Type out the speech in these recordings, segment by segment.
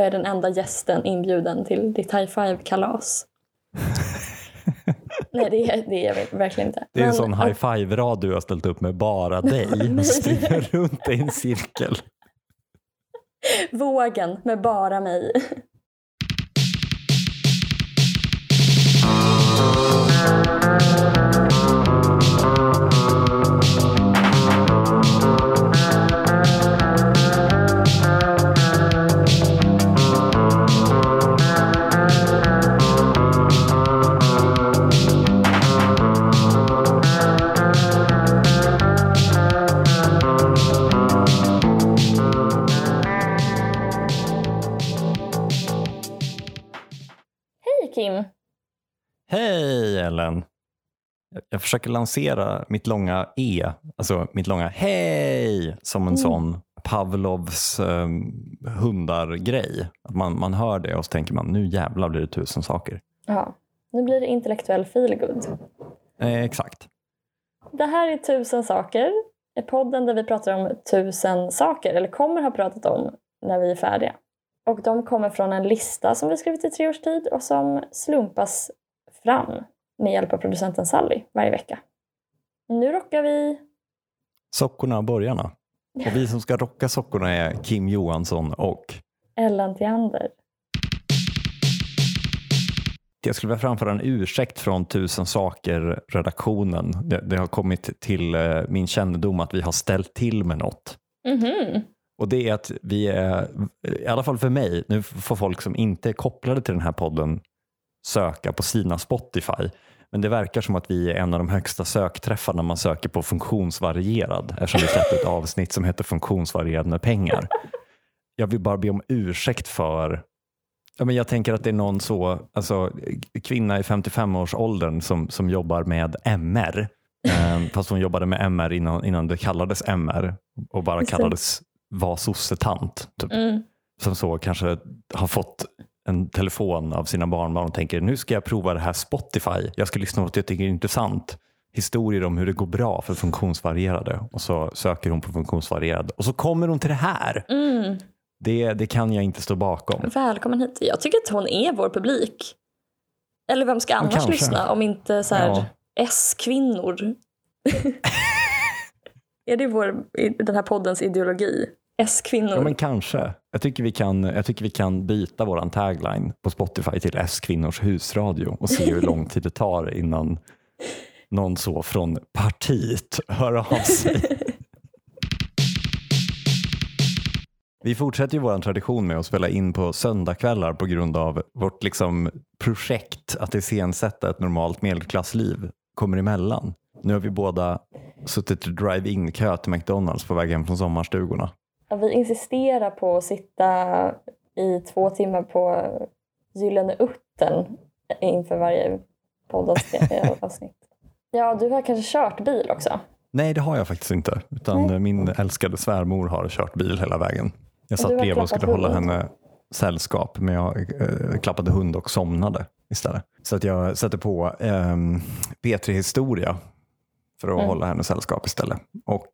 Jag är den enda gästen inbjuden till ditt high five-kalas. Nej, det är, det är jag verkligen inte. Det är en Men sån att- high five-rad du har ställt upp med bara dig och springer runt i en cirkel. Vågen med bara mig. Jag- försöker lansera mitt långa E, alltså mitt långa hej som en Mm. sån Pavlovs um, hundar-grej. Man, man hör det och så tänker man nu jävlar blir det tusen saker. Ja, nu blir det intellektuell feelgood. Eh, exakt. Det här är Tusen saker. podden där vi pratar om tusen saker, eller kommer ha pratat om när vi är färdiga. Och de kommer från en lista som vi skrivit i tre års tid och som slumpas fram med hjälp av producenten Sally varje vecka. Nu rockar vi... Sockorna och borgarna. Och vi som ska rocka sockorna är Kim Johansson och Ellen Theander. jag skulle vilja framföra en ursäkt från Tusen saker-redaktionen. Det, det har kommit till eh, min kännedom att vi har ställt till med något. Mhm. Och det är att vi är, i alla fall för mig, nu får folk som inte är kopplade till den här podden söka på sina Spotify. Men det verkar som att vi är en av de högsta sökträffarna man söker på funktionsvarierad eftersom vi släppte ett avsnitt som heter funktionsvarierad med pengar. Jag vill bara be om ursäkt för Ja, men jag tänker att det är någon så, alltså, kvinna i 55-årsåldern som, som jobbar med MR. Eh, fast hon jobbade med MR innan, innan det kallades MR och bara kallades var sossetant. Typ. Mm. Som så kanske har fått en telefon av sina barnbarn och tänker nu ska jag prova det här Spotify. Jag ska lyssna på något jag tycker är intressant. Historier om hur det går bra för funktionsvarierade. Och så söker hon på funktionsvarierad och så kommer hon till det här. Mm. Det, det kan jag inte stå bakom. Välkommen hit. Jag tycker att hon är vår publik. Eller vem ska annars kanske. lyssna om inte så här Ja. S-kvinnor? är det vår, den här poddens ideologi? S-kvinnor. Ja, men kanske. Jag tycker, vi kan, jag tycker vi kan byta vår tagline på Spotify till S-kvinnors husradio och se hur lång tid det tar innan någon så från partiet hör av sig. Vi fortsätter ju vår tradition med att spela in på söndagkvällar på grund av vårt liksom projekt att iscensätta ett normalt medelklassliv kommer emellan. Nu har vi båda suttit i drive-in-kö till McDonalds på väg hem från sommarstugorna. Vi insisterar på att sitta i två timmar på Gyllene Uttern inför varje poddavsnitt. Ja, du har kanske kört bil också? Nej, det har jag faktiskt inte. Utan Nej. min älskade svärmor har kört bil hela vägen. Jag satt bredvid och skulle klappat hålla hund. henne sällskap, men jag eh, klappade hund och somnade istället. Så att jag satte på ehm, P3 Historia för att Mm. hålla henne sällskap istället. Och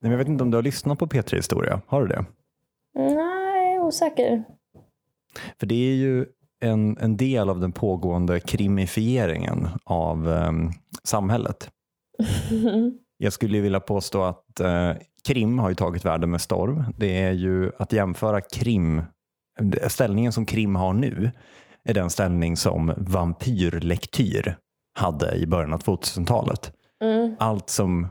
men jag vet inte om du har lyssnat på P3 Historia? Har du det? Nej, osäker. För det är ju en, en del av den pågående krimifieringen av ehm, samhället. Jag skulle vilja påstå att eh, krim har ju tagit världen med storm. Det är ju att jämföra krim, ställningen som krim har nu är den ställning som vampyrlektyr hade i början av 2000-talet. Mm, Allt som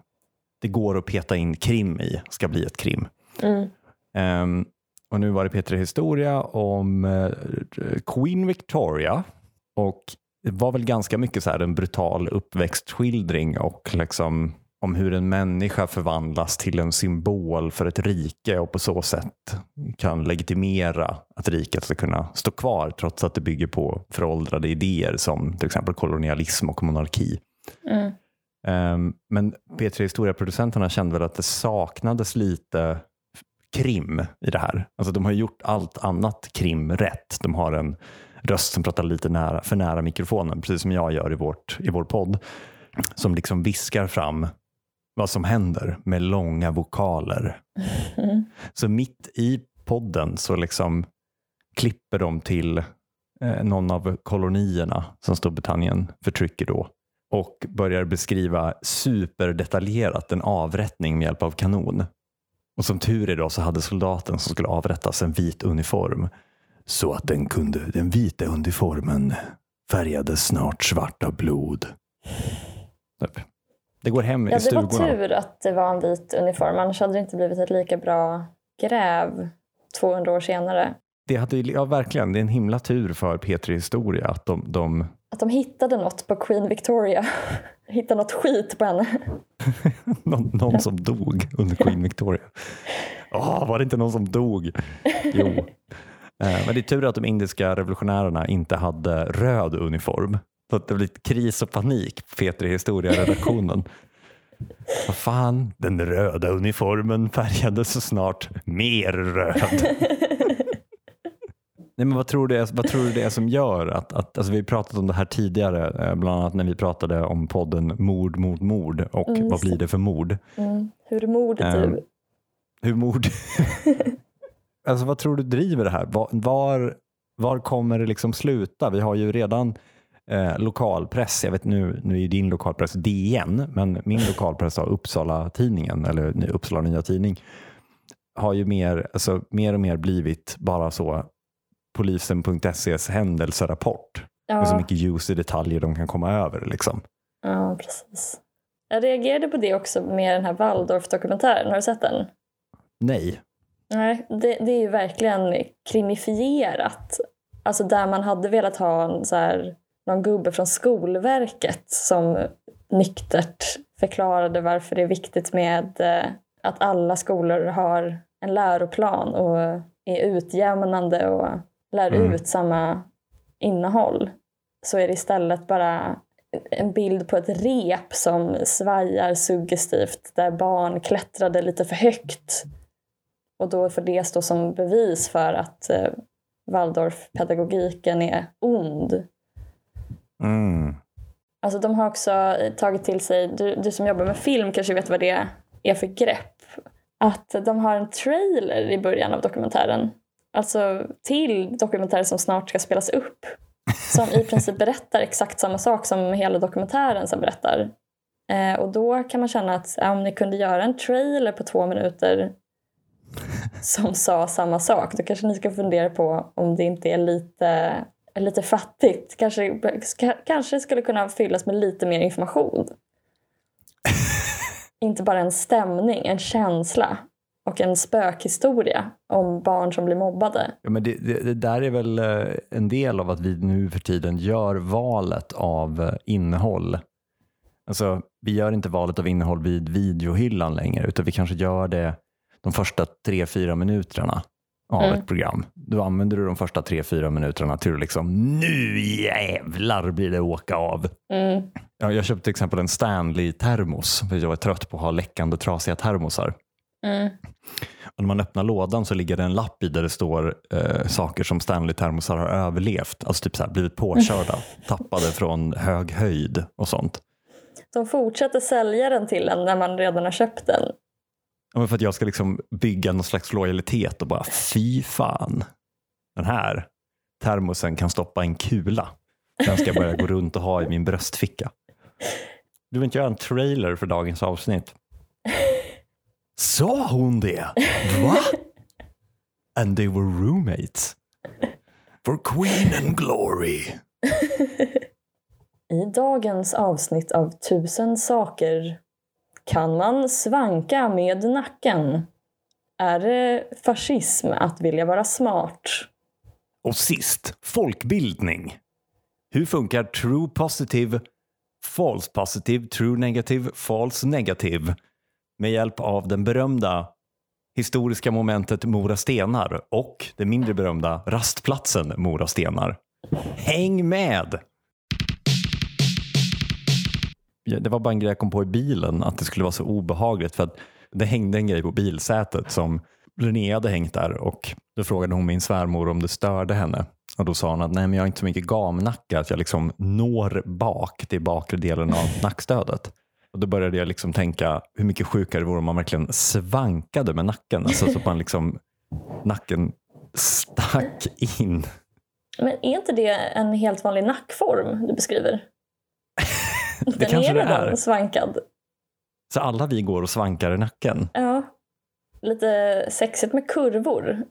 det går att peta in krim i ska bli ett krim. mm. Ehm, och nu var det Peter Historia om eh, Queen Victoria och det var väl ganska mycket så här en brutal uppväxtskildring och liksom om hur en människa förvandlas till en symbol för ett rike och på så sätt kan legitimera att riket ska kunna stå kvar trots att det bygger på föråldrade idéer som till exempel kolonialism och monarki. Mm. Ehm, men P3 Historia-producenterna kände väl att det saknades lite krim i det här. Alltså de har gjort allt annat krim rätt. De har en röst som pratar lite nära, för nära mikrofonen, precis som jag gör i, vårt, i vår podd, som liksom viskar fram vad som händer med långa vokaler. Mm. Så mitt i podden så liksom klipper de till eh, någon av kolonierna som Storbritannien förtrycker då och börjar beskriva superdetaljerat en avrättning med hjälp av kanon. Och som tur är då så hade soldaten som skulle avrättas en vit uniform så att den, kunde, den vita uniformen färgades snart svart av blod. Det går hem Ja, i det var stugorna. tur att det var en vit uniform. Annars hade det inte blivit ett lika bra gräv 200 år senare. Det hade, ja, verkligen. Det är en himla tur för Petri Historia att de, de Att de hittade något på Queen Victoria. hittade något skit på henne. någon, någon som dog under Queen Victoria. Åh, var det inte någon som dog? Jo. Eh, Men det är tur att de indiska revolutionärerna inte hade röd uniform. Så att det lite kris och panik på Petri Historia-redaktionen. Vad fan, den röda uniformen färgades så snart mer röd. Nej, men vad, tror du är, vad tror du det är som gör att, att alltså vi pratat om det här tidigare, eh, bland annat när vi pratade om podden Mord mot mord och Mm, vad blir det för mord? Mm. Hur mordet Ehm, du? Hur mord? alltså vad tror du driver det här? Var, var, var kommer det liksom sluta? Vi har ju redan eh, lokalpress, jag vet nu, nu är din lokalpress DN, men min lokalpress har Uppsala tidningen eller Uppsala Nya Tidning har ju mer, alltså, mer och mer blivit bara så polisen.ses händelserapport. Med så Ja, mycket juicy detaljer de kan komma över. Liksom. ja, precis. Jag reagerade på det också med den här Waldorf-dokumentären. Har du sett den? Nej. Nej, det, det är ju verkligen krimifierat. Alltså där man hade velat ha en så här, någon gubbe från Skolverket som nyktert förklarade varför det är viktigt med eh, att alla skolor har en läroplan och är utjämnande och lär Mm. ut samma innehåll. Så är det istället bara en bild på ett rep som svajar suggestivt där barn klättrade lite för högt och då får det stå som bevis för att eh, Waldorfpedagogiken är ond. Mm. Alltså de har också tagit till sig, du, du som jobbar med film kanske vet vad det är för grepp. Att de har en trailer i början av dokumentären. Alltså till dokumentären som snart ska spelas upp. Som i princip berättar exakt samma sak som hela dokumentären sen berättar. Eh, och då kan man känna att ja, om ni kunde göra en trailer på två minuter som sa samma sak, då kanske ni ska fundera på om det inte är lite, lite fattigt. Kanske, kanske skulle kunna fyllas med lite mer information. inte bara en stämning, en känsla och en spökhistoria om barn som blir mobbade. Ja, men det, det, det där är väl eh, en del av att vi nu för tiden gör valet av eh, innehåll. Alltså, vi gör inte valet av innehåll vid videohyllan längre utan vi kanske gör det de första tre, fyra minuterna av Mm. ett program. Då använder du de första tre, fyra minuterna till att liksom nu jävlar blir det åka av. Mm. Ja, jag köpte till exempel en Stanley-termos för jag är trött på att ha läckande trasiga termosar. Mm. Och när man öppnar lådan så ligger det en lapp i där det står eh, saker som Stanley-termosar har överlevt. Alltså typ så här, blivit påkörda, tappade från hög höjd och sånt. De fortsätter sälja den till en när man redan har köpt den. Ja, men för att jag ska liksom bygga någon slags lojalitet och bara fy fan. Den här termosen kan stoppa en kula. Den ska jag börja gå runt och ha i min bröstficka. Du vill inte göra en trailer för dagens avsnitt? Sa hon det? Va? And they were roommates. For Queen and Glory. I dagens avsnitt av Tusen saker kan man svanka med nacken. Är det fascism att vilja vara smart? Och sist, folkbildning. Hur funkar true positive, false positive, true negative, false negative med hjälp av den berömda historiska momentet Mora stenar och det mindre berömda rastplatsen Mora stenar. Häng med! Det var bara en grej jag kom på i bilen, att det skulle vara så obehagligt för att det hängde en grej på bilsätet som Linnea hade hängt där och då frågade hon min svärmor om det störde henne. Och då sa hon att nej men jag har inte så mycket gamnacke att jag liksom når bak till bakre delen av nackstödet. Och då började jag liksom tänka hur mycket sjukare det vore om man verkligen svankade med nacken. Alltså så att man liksom nacken Stack in. Men är inte det en helt vanlig nackform du beskriver? Det Den kanske är det är. svankad. Så alla vi går och svankar i nacken. Ja. Lite sexigt med kurvor.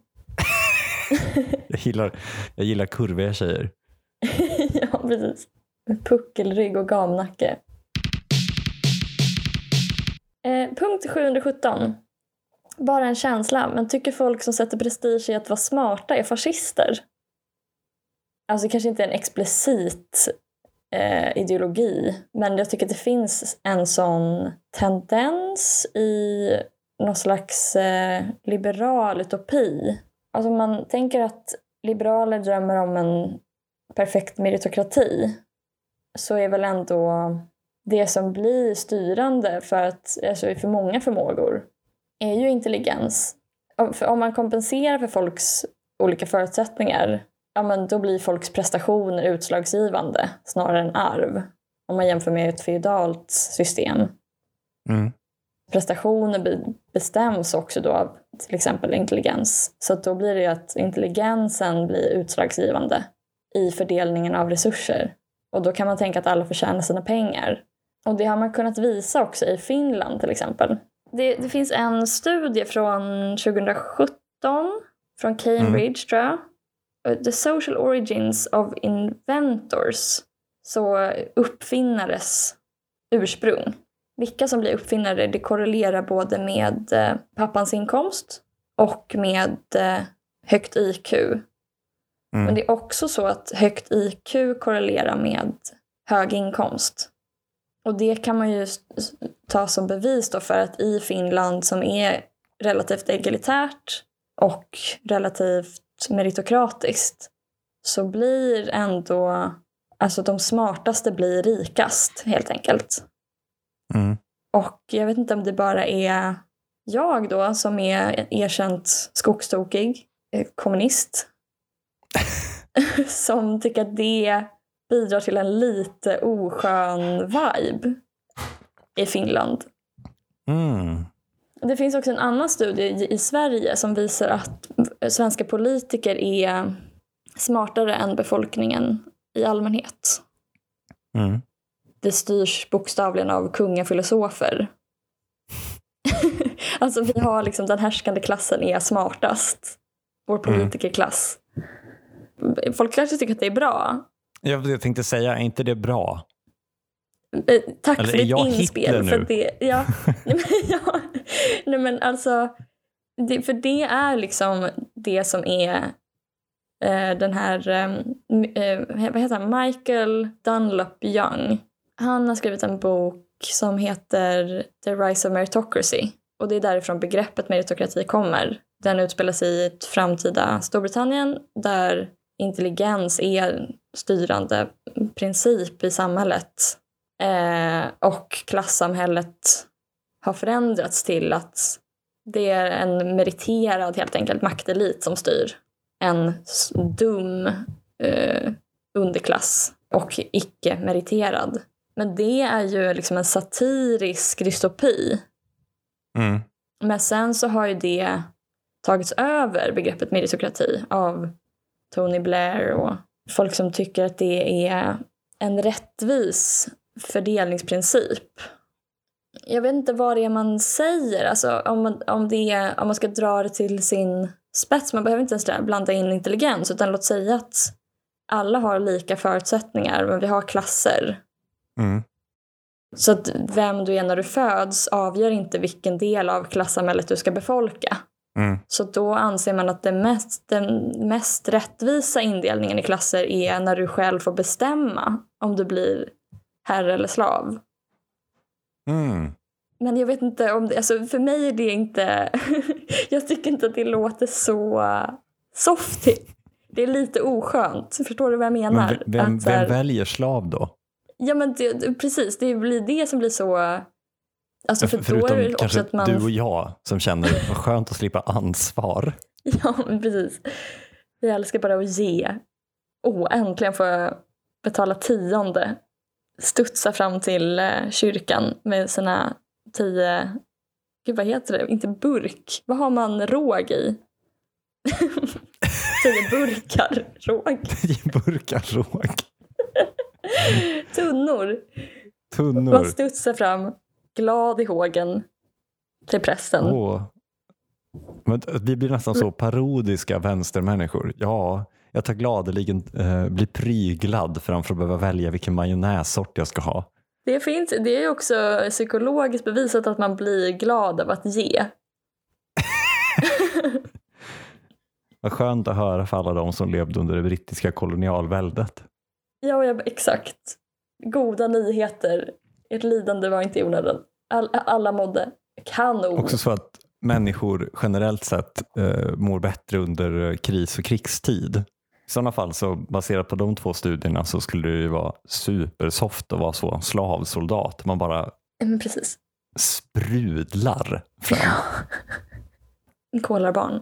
Jag gillar, jag gillar kurviga tjejer. ja, precis. Puckelrygg och gamnacke. Eh, punkt 717. Bara en känsla, men tycker folk som sätter prestige i att vara smarta är fascister? Alltså kanske inte en explicit eh, ideologi, men jag tycker att det finns en sån tendens i någon slags eh, liberal utopi. Alltså man tänker att liberaler drömmer om en perfekt meritokrati så är väl ändå det som blir styrande för, att, alltså för många förmågor är ju intelligens. Om, om man kompenserar för folks olika förutsättningar ja, men då blir folks prestationer utslagsgivande snarare än arv. Om man jämför med ett feodalt system. Mm. Prestationer be- bestäms också då av till exempel intelligens. Så då blir det ju att intelligensen blir utslagsgivande i fördelningen av resurser. Och då kan man tänka att alla förtjänar sina pengar. Och det har man kunnat visa också i Finland till exempel. Det, det finns en studie från 2017 från Cambridge tror jag. The social origins of inventors. Så uppfinnares ursprung. Vilka som blir uppfinnare det korrelerar både med eh, pappans inkomst och med eh, högt IQ. Men Mm. det är också så att högt IQ korrelerar med hög inkomst. Och det kan man ju ta som bevis då för att i Finland som är relativt egalitärt och relativt meritokratiskt så blir ändå, alltså de smartaste blir rikast helt enkelt. Mm. Och jag vet inte om det bara är jag då som är erkänt skogstokig, eh, kommunist, som tycker att det bidrar till en lite oskön vibe i Finland. Mm. Det finns också en annan studie i- Sverige som visar att svenska politiker är smartare än befolkningen i allmänhet. Mm. Det styrs bokstavligen av kungafilosofer. alltså vi har liksom den härskande klassen är smartast. Vår politikerklass. Folk kanske tycker att det är bra. Jag, jag tänkte säga, är inte det bra? Eh, Tack Eller för ditt inspel. För det, ja, nej, men, ja, nej men alltså, det, för det är liksom det som är eh, den här, eh, eh, vad heter han, Michael Dunlop Young. Han har skrivit en bok som heter The Rise of Meritocracy. Och det är därifrån begreppet meritokrati kommer. Den utspelar sig i ett framtida Storbritannien där intelligens är en styrande princip i samhället. Eh, och klassamhället har förändrats till att det är en meriterad helt enkelt maktelit som styr. En dum eh, underklass och icke-meriterad. Men det är ju liksom en satirisk dystopi. Mm. Men sen så har ju det tagits över begreppet meritokrati av Tony Blair och folk som tycker att det är en rättvis fördelningsprincip. Jag vet inte vad det är man säger, alltså om man, om, det är, om man ska dra det till sin spets. Man behöver inte ens blanda in intelligens utan låt säga att alla har lika förutsättningar men vi har klasser. Mm. Så att vem du är när du föds avgör inte vilken del av klassamhället du ska befolka. Mm. Så då anser man att det mest, den mest rättvisa indelningen i klasser är när du själv får bestämma om du blir herre eller slav. Mm. Men jag vet inte om det, alltså för mig är det inte, jag tycker inte att det låter så softy. Det är lite oskönt, förstår du vad jag menar? Men vem, här- vem väljer slav då? Ja men det- precis, det blir det som blir så... Alltså för då är Förutom det också kanske att man... du och jag som känner vad skönt att slippa ansvar. Ja precis. Vi älskar bara att ge. Åh, äntligen får jag betala tionde. Studsa fram till eh, kyrkan med sina tio... Gud vad heter det? Inte burk. Vad har man råg i? Tio burkar råg. Tio burkar råg. Tunnor. Tunnor. Man studsar fram, glad i hågen, till prästen. Åh. Men vi blir nästan så parodiska vänstermänniskor. Ja, jag tar gladeligen eh, blir pryglad framför att behöva välja vilken majonnässort jag ska ha. Det, finns, det är också psykologiskt bevisat att man blir glad av att ge. Vad skönt att höra för alla de som levde under det brittiska kolonialväldet. Ja, ja exakt. Goda nyheter. Ert lidande var inte i onödan. All, alla mådde kanon. Också så att människor generellt sett eh, mår bättre under kris och krigstid. I sådana fall, så baserat på de två studierna, så skulle det ju vara supersoft att vara så slavsoldat. Man bara Men precis. sprudlar fram. Kolarbarn.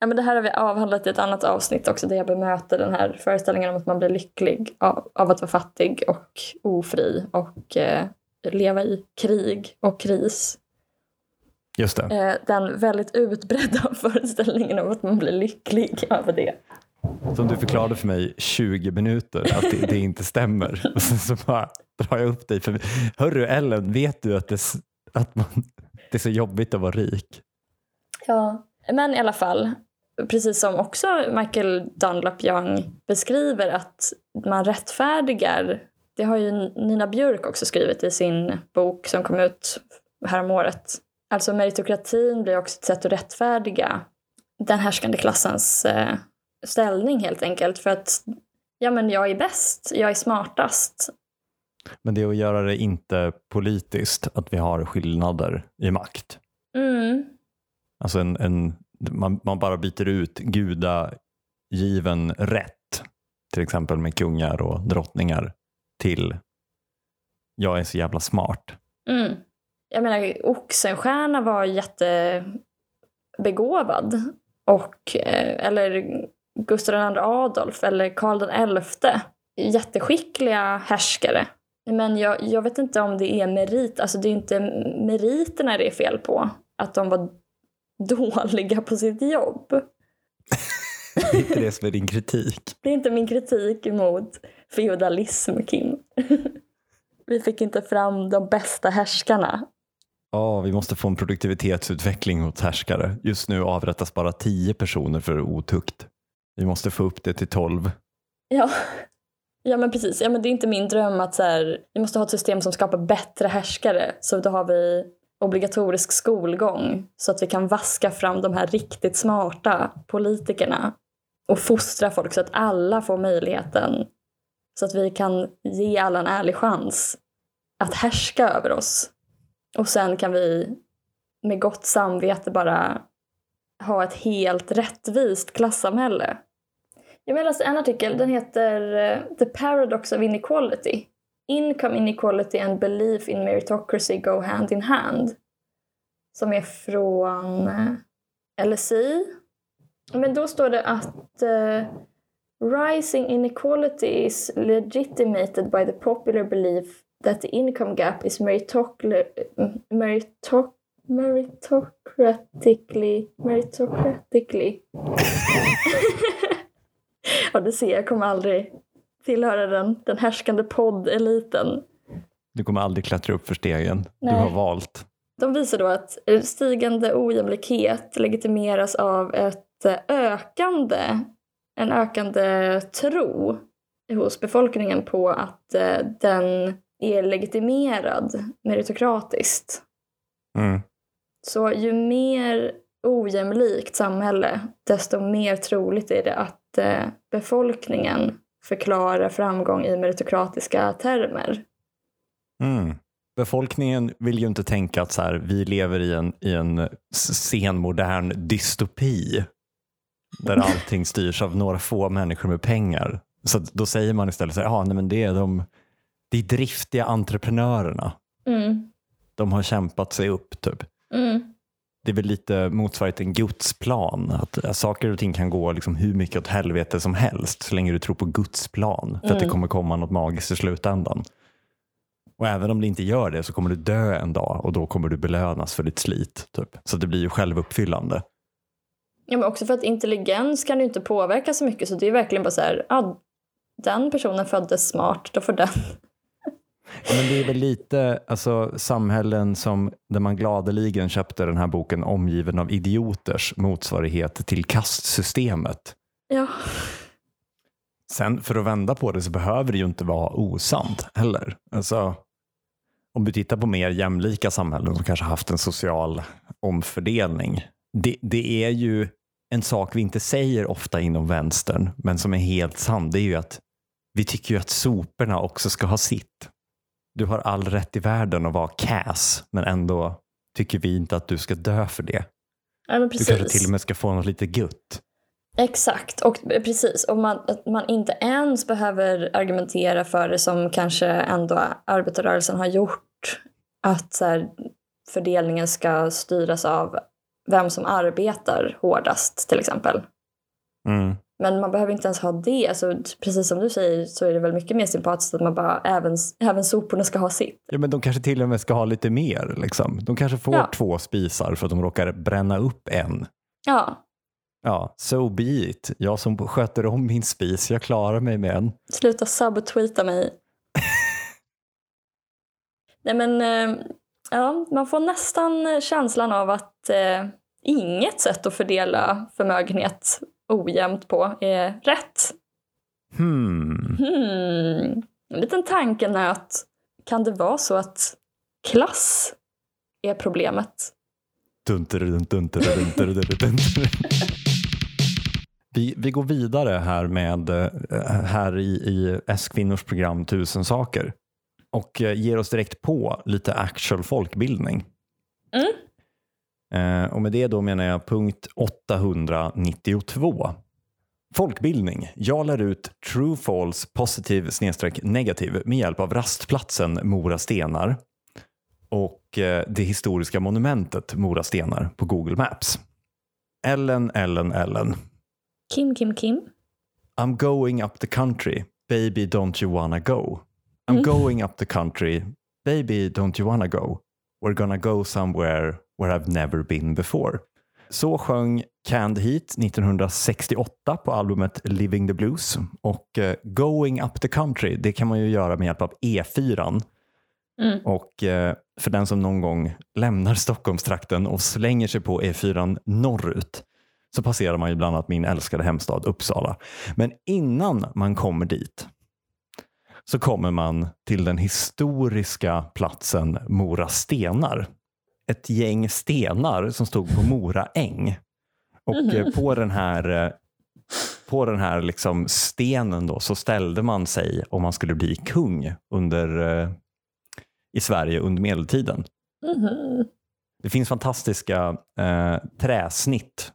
Ja, men det här har vi avhandlat i ett annat avsnitt också där jag bemöter den här föreställningen om att man blir lycklig av, av att vara fattig och ofri och eh, leva i krig och kris. Just det. Eh, den väldigt utbredda föreställningen om att man blir lycklig över det. Som du förklarade för mig 20 minuter att det, det inte stämmer. Och sen så bara drar jag upp dig. För, Hörru Ellen, vet du att det, att man, det är så jobbigt att vara rik? Ja, men i alla fall, precis som också Michael Dunlap Young beskriver att man rättfärdigar, det har ju Nina Björk också skrivit i sin bok som kom ut häromåret. Alltså meritokratin blir också ett sätt att rättfärdiga den härskande klassens eh, ställning helt enkelt. För att ja, men jag är bäst, jag är smartast. Men det är att göra det inte politiskt, att vi har skillnader i makt. Mm, Alltså en, en, man, man bara byter ut gudagiven rätt, till exempel med kungar och drottningar, till jag är så jävla smart. Mm. Jag menar, Oxenstierna var jättebegåvad. Och, eh, eller Gustav II Adolf eller Karl XI. Jätteskickliga härskare. Men jag, jag vet inte om det är merit. Alltså det är inte meriterna det är fel på. Att de var dåliga på sitt jobb. Det är inte det som är din kritik. Det är inte min kritik mot feodalism, Kim. Vi fick inte fram de bästa härskarna. Ja, vi måste få en produktivitetsutveckling hos härskare. Just nu avrättas bara 10 personer för otukt. Vi måste få upp det till 12. Ja, ja men precis. Ja, men det är inte min dröm att så här, vi måste ha ett system som skapar bättre härskare. Så då har vi obligatorisk skolgång så att vi kan vaska fram de här riktigt smarta politikerna och fostra folk så att alla får möjligheten så att vi kan ge alla en ärlig chans att härska över oss. Och sen kan vi med gott samvete bara ha ett helt rättvist klassamhälle. Jag läste en artikel, den heter eh, The Paradox of Inequality. Income inequality and belief in meritocracy go hand in hand. Som är från eh, LSI. Men då står det att uh, rising inequality is legitimated by the popular belief that the income gap is meritoc... meritoc- meritocratically meritocratically Ja, du ser, jag kommer aldrig tillhöra den, den härskande poddeliten. Du kommer aldrig klättra upp för stegen. Du Nej. har valt. De visar då att stigande ojämlikhet legitimeras av ett ökande, en ökande tro hos befolkningen på att eh, den är legitimerad meritokratiskt. Mm. Så ju mer ojämlikt samhälle, desto mer troligt är det att eh, befolkningen förklarar framgång i meritokratiska termer. Mm. Befolkningen vill ju inte tänka att så här, vi lever i en, i en senmodern dystopi där allting styrs av några få människor med pengar. Så då säger man istället så här, ah, nej, men det är de det är driftiga entreprenörerna. Mm. De har kämpat sig upp. Typ. Mm. Det är väl lite motsvarigt en gudsplan. Att eh, saker och ting kan gå liksom hur mycket åt helvete som helst så länge du tror på Guds plan. För att det Mm. kommer komma något magiskt i slutändan. Och även om det inte gör det så kommer du dö en dag och då kommer du belönas för ditt slit. Typ. Så det blir ju självuppfyllande. Ja, men också för att intelligens kan ju inte påverka så mycket så det är verkligen bara så här, ja, den personen föddes smart, då får den. Ja, men det är väl lite alltså, samhällen som där man gladeligen köpte den här boken Omgiven av idioters motsvarighet till kastsystemet. Ja. Sen för att vända på det så behöver det ju inte vara osant heller. Alltså, om du tittar på mer jämlika samhällen som kanske haft en social omfördelning. Det, det är ju en sak vi inte säger ofta inom vänstern, men som är helt sann. Det är ju att vi tycker ju att soporna också ska ha sitt. Du har all rätt i världen att vara cass, men ändå tycker vi inte att du ska dö för det. ja Du kanske till och med ska få något lite gutt. Exakt, och precis. Och man, att man inte ens behöver argumentera för det som kanske ändå arbetarrörelsen har gjort. Att så här, fördelningen ska styras av vem som arbetar hårdast till exempel. Mm. Men man behöver inte ens ha det. Alltså, precis som du säger så är det väl mycket mer sympatiskt att man bara även, även soporna ska ha sitt. Ja, men de kanske till och med ska ha lite mer. Liksom. De kanske får Ja. två spisar för att de råkar bränna upp en. Ja, Ja, so be it. Jag som sköter om min spis, jag klarar mig med en. sluta subtweeta mig. Nej men, eh, ja, man får nästan känslan av att eh, inget sätt att fördela förmögenhet ojämnt på är rätt. Hmm. Hmm. En liten tankenöt. Kan det vara så att klass är problemet? Vi, vi går vidare här med eh, här i, i S-kvinnors program Tusen saker och eh, ger oss direkt på lite actual folkbildning. Mm. Och med det då menar jag punkt 892. Folkbildning. Jag lär ut true, false, positiv, snedstreck, negativ med hjälp av rastplatsen Mora stenar och eh, det historiska monumentet Mora stenar på Google Maps. Ellen, Ellen, Ellen. Kim, Kim, Kim. I'm going up the country. Baby, don't you wanna go? I'm Mm. going up the country. Baby, don't you wanna go? We're gonna go somewhere where I've never been before. Så sjöng Canned Heat 1968 på albumet Living the Blues. Och eh, Going up the country, det kan man ju göra med hjälp av E4. Mm. Och eh, för den som någon gång lämnar Stockholmstrakten och slänger sig på E4 norrut så passerar man ju bland annat min älskade hemstad Uppsala. Men innan man kommer dit så kommer man till den historiska platsen Mora stenar. Ett gäng stenar som stod på Mora äng. Och eh, på den här, eh, på den här liksom stenen då så ställde man sig om man skulle bli kung under, eh, i Sverige under medeltiden. Mhm. Det finns fantastiska eh, träsnitt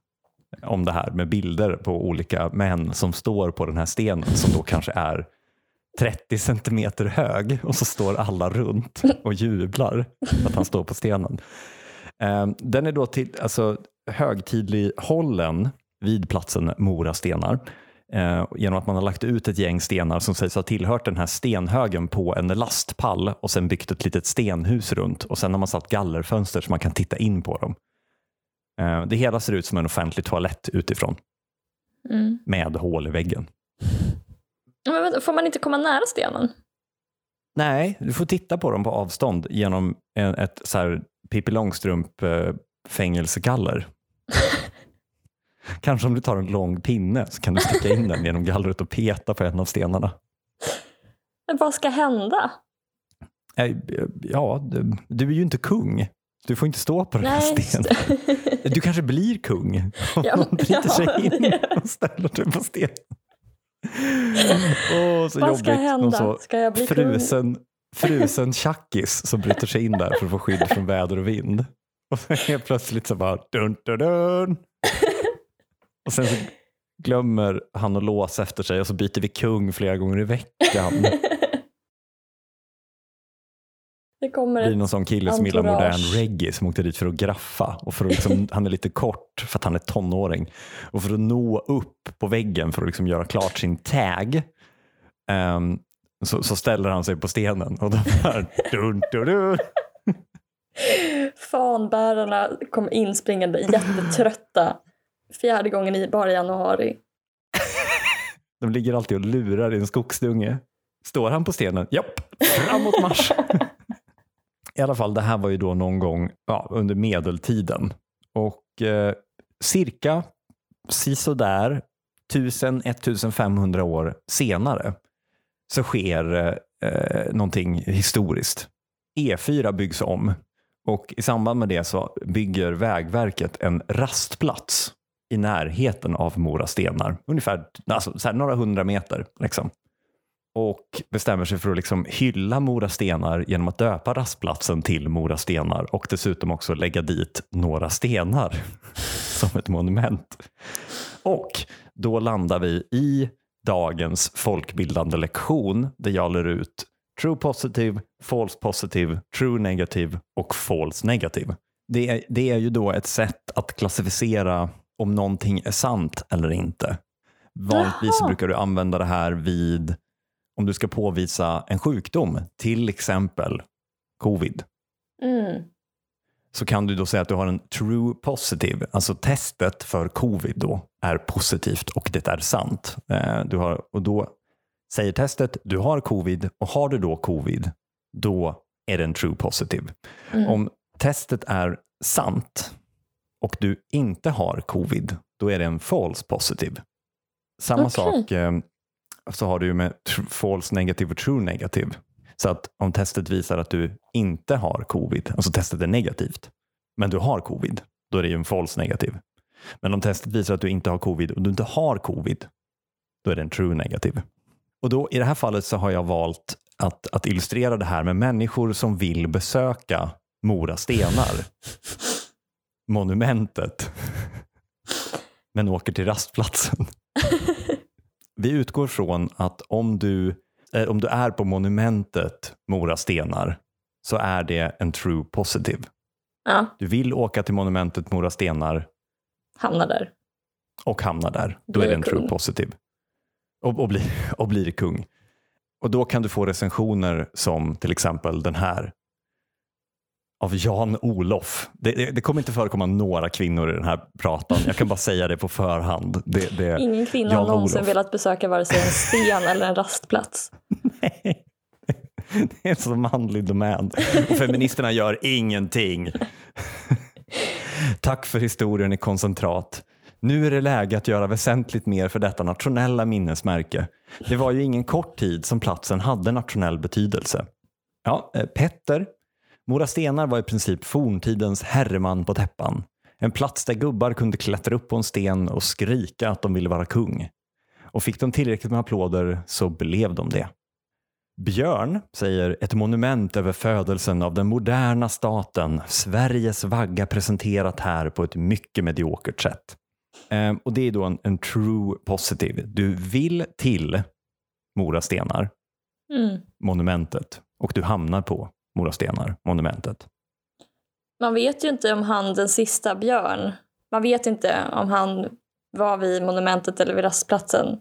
om det här med bilder på olika män som står på den här stenen som då kanske är 30 centimeter hög och så står alla runt och jublar att han står på stenen. Eh, den är då till, alltså, högtidlig hållen vid platsen Mora stenar eh, genom att man har lagt ut ett gäng stenar som sägs ha tillhört den här stenhögen på en lastpall och sen byggt ett litet stenhus runt och sen har man satt gallerfönster så man kan titta in på dem. Eh, det hela ser ut som en offentlig toalett utifrån Mm. med hål i väggen. Men vänta, får man inte komma nära stenen? Nej, du får titta på dem på avstånd genom en, ett så här Pippi Långstrump eh. Kanske om du tar en lång pinne så kan du sticka in den genom gallret och peta på en av stenarna. Men vad ska hända? Ja, du, du är ju inte kung. Du får inte stå på den här Nej, stenen. Du kanske blir kung om Ja, någon bryter sig ja, in det- och ställer dig på stenen. Åh, så Vad jobbigt. ska hända? så Ska jag bli kung? frusen, frusen tjackis som bryter sig in där för att få skydd från väder och vind. Och sen helt plötsligt så bara dun, dun, dun. Och sen så glömmer han att låsa efter sig och så byter vi kung flera gånger i veckan. Det kommer blir någon sån kille som gillar modern reggae som åkte dit för att graffa. Och för att liksom, han är lite kort för att han är tonåring. Och för att nå upp på väggen för att liksom göra klart sin tag ehm, så, så ställer han sig på stenen och de här dun, dun, dun. Fanbärarna kommer inspringande jättetrötta. fjärde gången i bara januari. De ligger alltid och lurar i en skogsdunge. Står han på stenen? Japp, framåt marsch! I alla fall, det här var ju då någon gång ja, under medeltiden. Och eh, cirka sisådär 1000-1500 år senare så sker eh, eh någonting historiskt. E4 byggs om och i samband med det så bygger Vägverket en rastplats i närheten av Mora stenar. Ungefär alltså, så några hundra meter. Liksom. Och bestämmer sig för att liksom hylla Mora stenar genom att döpa rastplatsen till Mora stenar och dessutom också lägga dit några stenar som ett monument. Och då landar vi i dagens folkbildande lektion där jag lär ut true positive, false positive, true negative och false negative. Det är, det är ju då ett sätt att klassificera om någonting är sant eller inte. Vanligtvis brukar du använda det här vid om du ska påvisa en sjukdom, till exempel covid. Mm. Så kan du då säga att du har en true positive, alltså testet för covid då är positivt och det är sant. Eh, Du har, och då säger testet du har covid och har du då covid, då är det en true positive. Mm. Om testet är sant och du inte har covid, då är det en false positive. Samma Okej. sak eh, så har du ju med false negative och true negative. Så att om testet visar att du inte har covid, alltså testet är negativt, men du har covid, då är det ju en false negative. Men om testet visar att du inte har covid och du inte har covid, då är det en true negative. Och då i det här fallet så har jag valt att, att illustrera det här med människor som vill besöka Mora stenar, monumentet, men åker till rastplatsen. Vi utgår från att om du, eh, om du är på monumentet Mora stenar så är det en true positive. Ja, Du vill åka till monumentet Mora stenar hamnar där. och hamnar där. Då är Blir det en kung. true positive. Och, och, blir, och blir kung. Och då kan du få recensioner som till exempel den här. Av Jan Olof. Det, det, det kommer inte förekomma några kvinnor i den här pratan. Jag kan bara säga det på förhand. Det, det, Ingen kvinna har någonsin velat besöka vare sig en sten eller en rastplats. Nej. Det är en så manlig domän. Och feministerna gör ingenting. Tack för historien i koncentrat. Nu är det läge att göra väsentligt mer för detta nationella minnesmärke. Det var ju ingen kort tid som platsen hade nationell betydelse. Ja, eh, Petter. Mora stenar var i princip forntidens herreman på täppan. En plats där gubbar kunde klättra upp på en sten och skrika att de ville vara kung. Och fick de tillräckligt med applåder så blev de det. Björn säger ett monument över födelsen av den moderna staten, Sveriges vagga presenterat här på ett mycket mediokert sätt. Ehm, och det är då en, en true positive. Du vill till Mora stenar, Mm. monumentet, och du hamnar på Mora stenar, monumentet. Man vet ju inte om han den sista Björn, man vet inte om han var vid monumentet eller vid rastplatsen.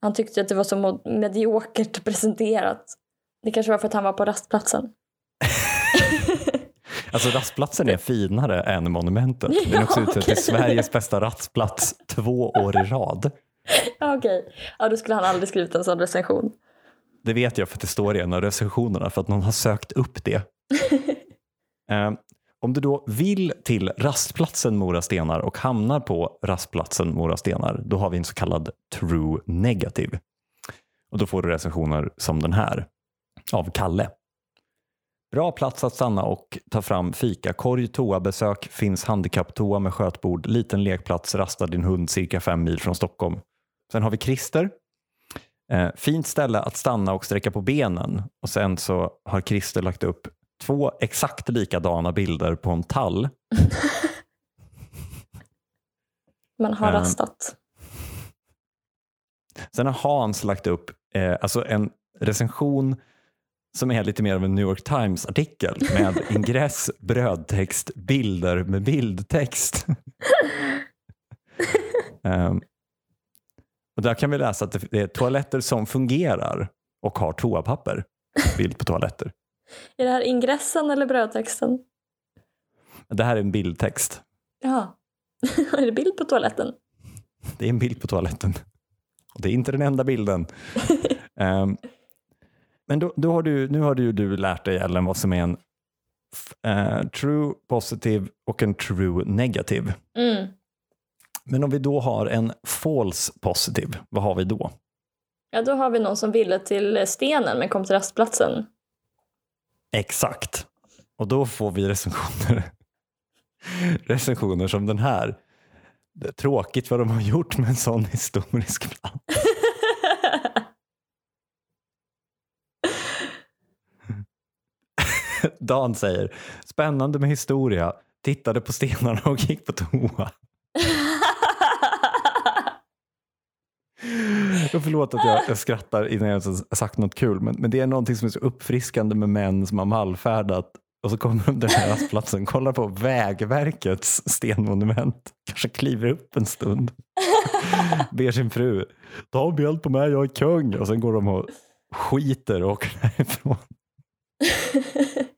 Han tyckte att det var så mediokert presenterat. Det kanske var för att han var på rastplatsen. Alltså rastplatsen är finare än monumentet. Den är också utsedd okej. till Sveriges bästa rastplats två år i rad. Ja, Okej, ja, då skulle han aldrig skrivit en sån recension. Det vet jag för att det står i en av recensionerna för att någon har sökt upp det. Eh, om du då vill till rastplatsen Mora stenar och hamnar på rastplatsen Mora stenar, då har vi en så kallad true negative. Och då får du recensioner som den här av Kalle. Bra plats att stanna och ta fram fika, korg, toabesök, finns handikapptoa med skötbord, liten lekplats, rasta din hund cirka fem mil från Stockholm. Sen har vi Christer. Eh, fint ställe att stanna och sträcka på benen. Och sen så har Christer lagt upp två exakt likadana bilder på en tall. Man har Ja. rastat. Sen har Hans lagt upp eh, alltså en recension som är lite mer av en New York Times-artikel med ingress, brödtext, bilder med bildtext. Ehm, och där kan vi läsa att det är toaletter som fungerar och har toapapper. Bild på toaletter. Är det här ingressen eller brödtexten? Det här är en bildtext. Ja. är det bild på toaletten? Det är en bild på toaletten. Och det är inte den enda bilden. um, men då, då, har du, nu har du, du lärt dig Ellen vad som är en uh, true positive och en true negative. Mm. Men om vi då har en false positive, vad har vi då? Ja, då har vi någon som ville till stenen men kom till rastplatsen. Exakt. Och då får vi recensioner, recensioner som den här. Det är tråkigt vad de har gjort med en sån historisk plats. Dan säger, spännande med historia, tittade på stenarna och gick på toa. förlåt att jag, jag skrattar innan jag ens sagt något kul, men, men det är någonting som är så uppfriskande med män som har mallfärdat och så kommer de till den här rastplatsen, kollar på Vägverkets stenmonument, kanske kliver upp en stund, ber sin fru ta en bild på mig, jag är kung och sen går de och skiter och åker därifrån.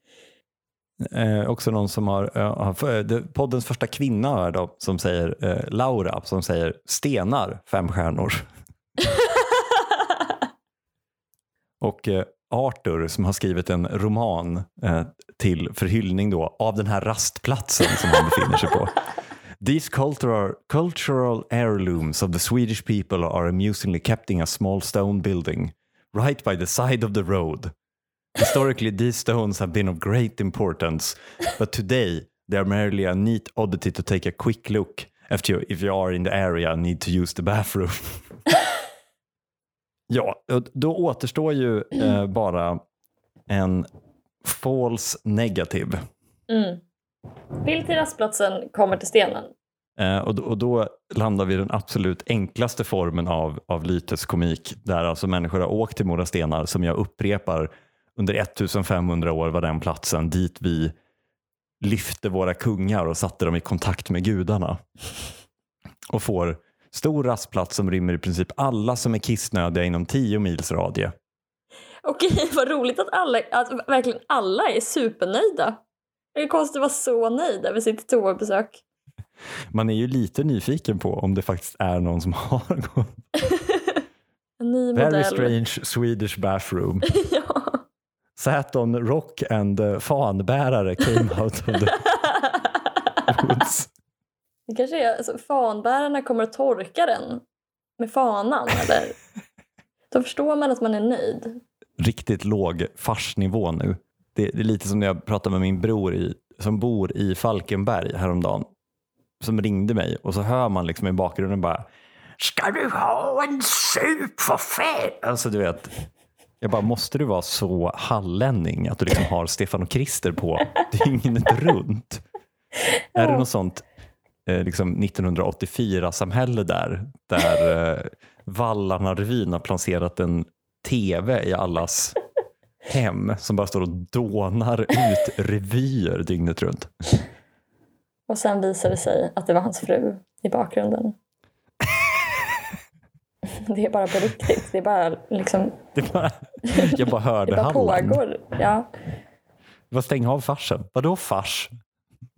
Eh, också någon som har, eh, poddens första kvinna här då, som säger eh, Laura, som säger stenar, fem stjärnor. och eh, Arthur som har skrivit en roman eh, till förhyllning då av den här rastplatsen som han befinner sig på. These cultural, cultural heirlooms of the Swedish people are amusingly kept in a small stone building right by the side of the road. Historically, these stones have been of great importance, but today they are merely a neat oddity to take a quick look after you, if you are in the area and need to use the bathroom. ja, då återstår ju eh, bara en false negative. Mm. Bild till rastplatsen kommer till stenen. Eh, och, och då landar vi i den absolut enklaste formen av, av lyteskomik där alltså människor har åkt till Mora stenar som jag upprepar under 1500 år var den platsen dit vi lyfte våra kungar och satte dem i kontakt med gudarna. Och får stor rastplats som rymmer i princip alla som är kissnödiga inom 10 mils radie. Okej, vad roligt att, alla, att verkligen alla är supernöjda. Det är konstigt att vara så nöjd över sitt toabesök. Man är ju lite nyfiken på om det faktiskt är någon som har gått. En ny modell. Very strange Swedish bathroom. ja. Saturn Rock and fanbärare came out of the woods. Det kanske är alltså, fanbärarna kommer att torka den med fanan eller? Då förstår man att man är nöjd. Riktigt låg farsnivå nu. Det, det, är lite som när jag pratade med min bror i, som bor i Falkenberg häromdagen. Som ringde mig och så hör man liksom i bakgrunden bara Ska du ha en sup för fan? Alltså du vet, jag bara, måste du vara så hallänning att du liksom har Stefan och Krister på dygnet runt? Ja. Är det något sånt eh, liksom 1984-samhälle där, där eh, Vallarna-revyn har placerat en tv i allas hem som bara står och dånar ut revyer dygnet runt? Och sen visar det sig att det var hans fru i bakgrunden. Det är bara på riktigt. Det är bara liksom... Det bara, jag bara hörde det bara pågår. Ja. Vad stäng av farsen. Vadå fars?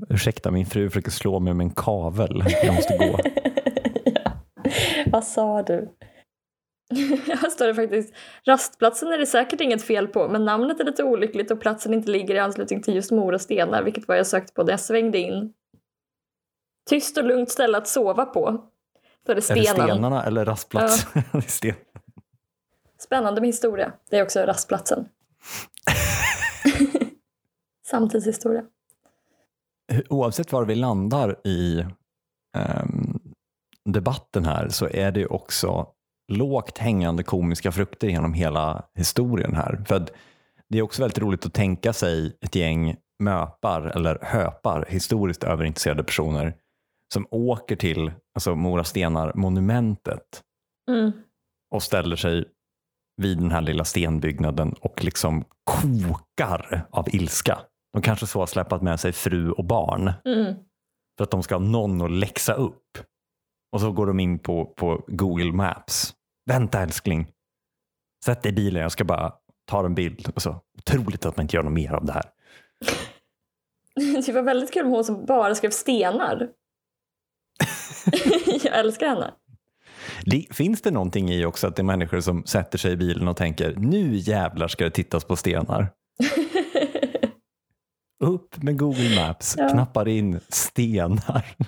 Ursäkta, min fru försöker slå mig med en kavel. Jag måste gå. ja. Vad sa du? Här står det faktiskt. Rastplatsen är det säkert inget fel på, men namnet är lite olyckligt och platsen inte ligger i anslutning till just Mora stenar, vilket var jag sökte på när jag svängde in. Tyst och lugnt ställe att sova på. Då är det stenen. Är det stenarna eller rastplatsen? Ja. Sten. Spännande med historia. Det är också rastplatsen. Samtidshistoria. Oavsett var vi landar i um, debatten här så är det också lågt hängande komiska frukter genom hela historien här. För det är också väldigt roligt att tänka sig ett gäng möpar eller höpar, historiskt överintresserade personer som åker till alltså Mora Stenar-monumentet mm. och ställer sig vid den här lilla stenbyggnaden och liksom kokar av ilska. De kanske så har släpat med sig fru och barn mm. för att de ska ha någon att läxa upp. Och så går de in på, på Google Maps. Vänta älskling, sätt dig i bilen, jag ska bara ta en bild. Och så. Otroligt att man inte gör något mer av det här. Det var väldigt kul med hon som bara skrev stenar. jag älskar henne. Det, finns det någonting i också att det är människor som sätter sig i bilen och tänker nu jävlar ska det tittas på stenar. Upp med Google Maps, Ja. knappar in stenar.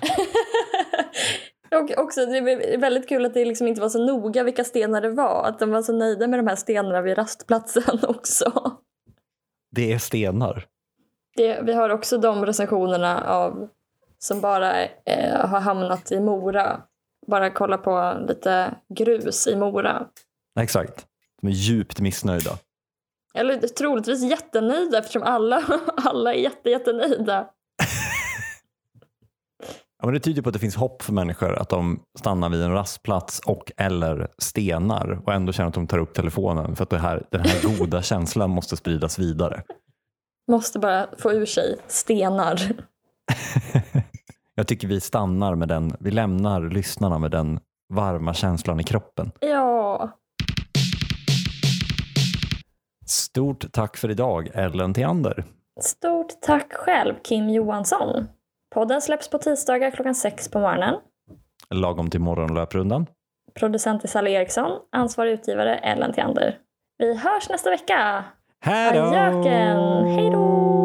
Och också, det är väldigt kul att det liksom inte var så noga vilka stenar det var. Att de var så nöjda med de här stenarna vid rastplatsen också. Det är stenar. Det, vi har också de recensionerna av som bara eh, har hamnat i Mora. Bara kolla på lite grus i Mora. Exakt. De är djupt missnöjda. Eller troligtvis jättenöjda eftersom alla, alla är jätte, jättenöjda. Ja, men det tyder på att det finns hopp för människor att de stannar vid en rastplats och eller stenar och ändå känner att de tar upp telefonen för att det här, den här goda känslan måste spridas vidare. Måste bara få ur sig stenar. Jag tycker vi stannar med den, vi lämnar lyssnarna med den varma känslan i kroppen. Ja, Stort tack för idag Ellen Theander. stort tack själv Kim Johansson. Podden släpps på tisdagar klockan sex på morgonen. Lagom till morgonlöprundan. Producent är Sally Eriksson, ansvarig utgivare Ellen Theander. Vi hörs nästa vecka! Hej då! Hej då!